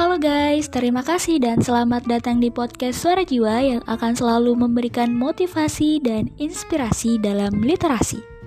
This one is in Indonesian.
Halo guys, terima kasih dan selamat datang di podcast Suara Jiwa yang akan selalu memberikan motivasi dan inspirasi dalam literasi.